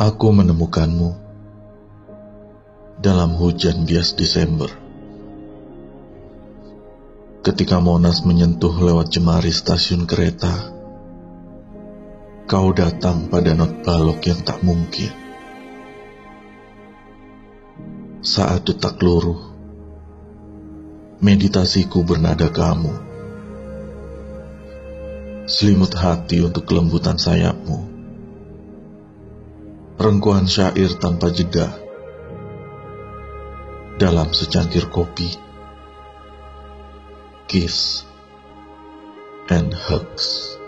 Aku menemukanmu dalam hujan bias Desember. Ketika Monas menyentuh lewat jemari stasiun kereta, kau datang pada not balok yang tak mungkin. Saat detak luruh, meditasiku bernada kamu. Selimut hati untuk kelembutan sayapmu. Rengkuhan syair tanpa jeda. Dalam secangkir kopi. Kiss and hugs.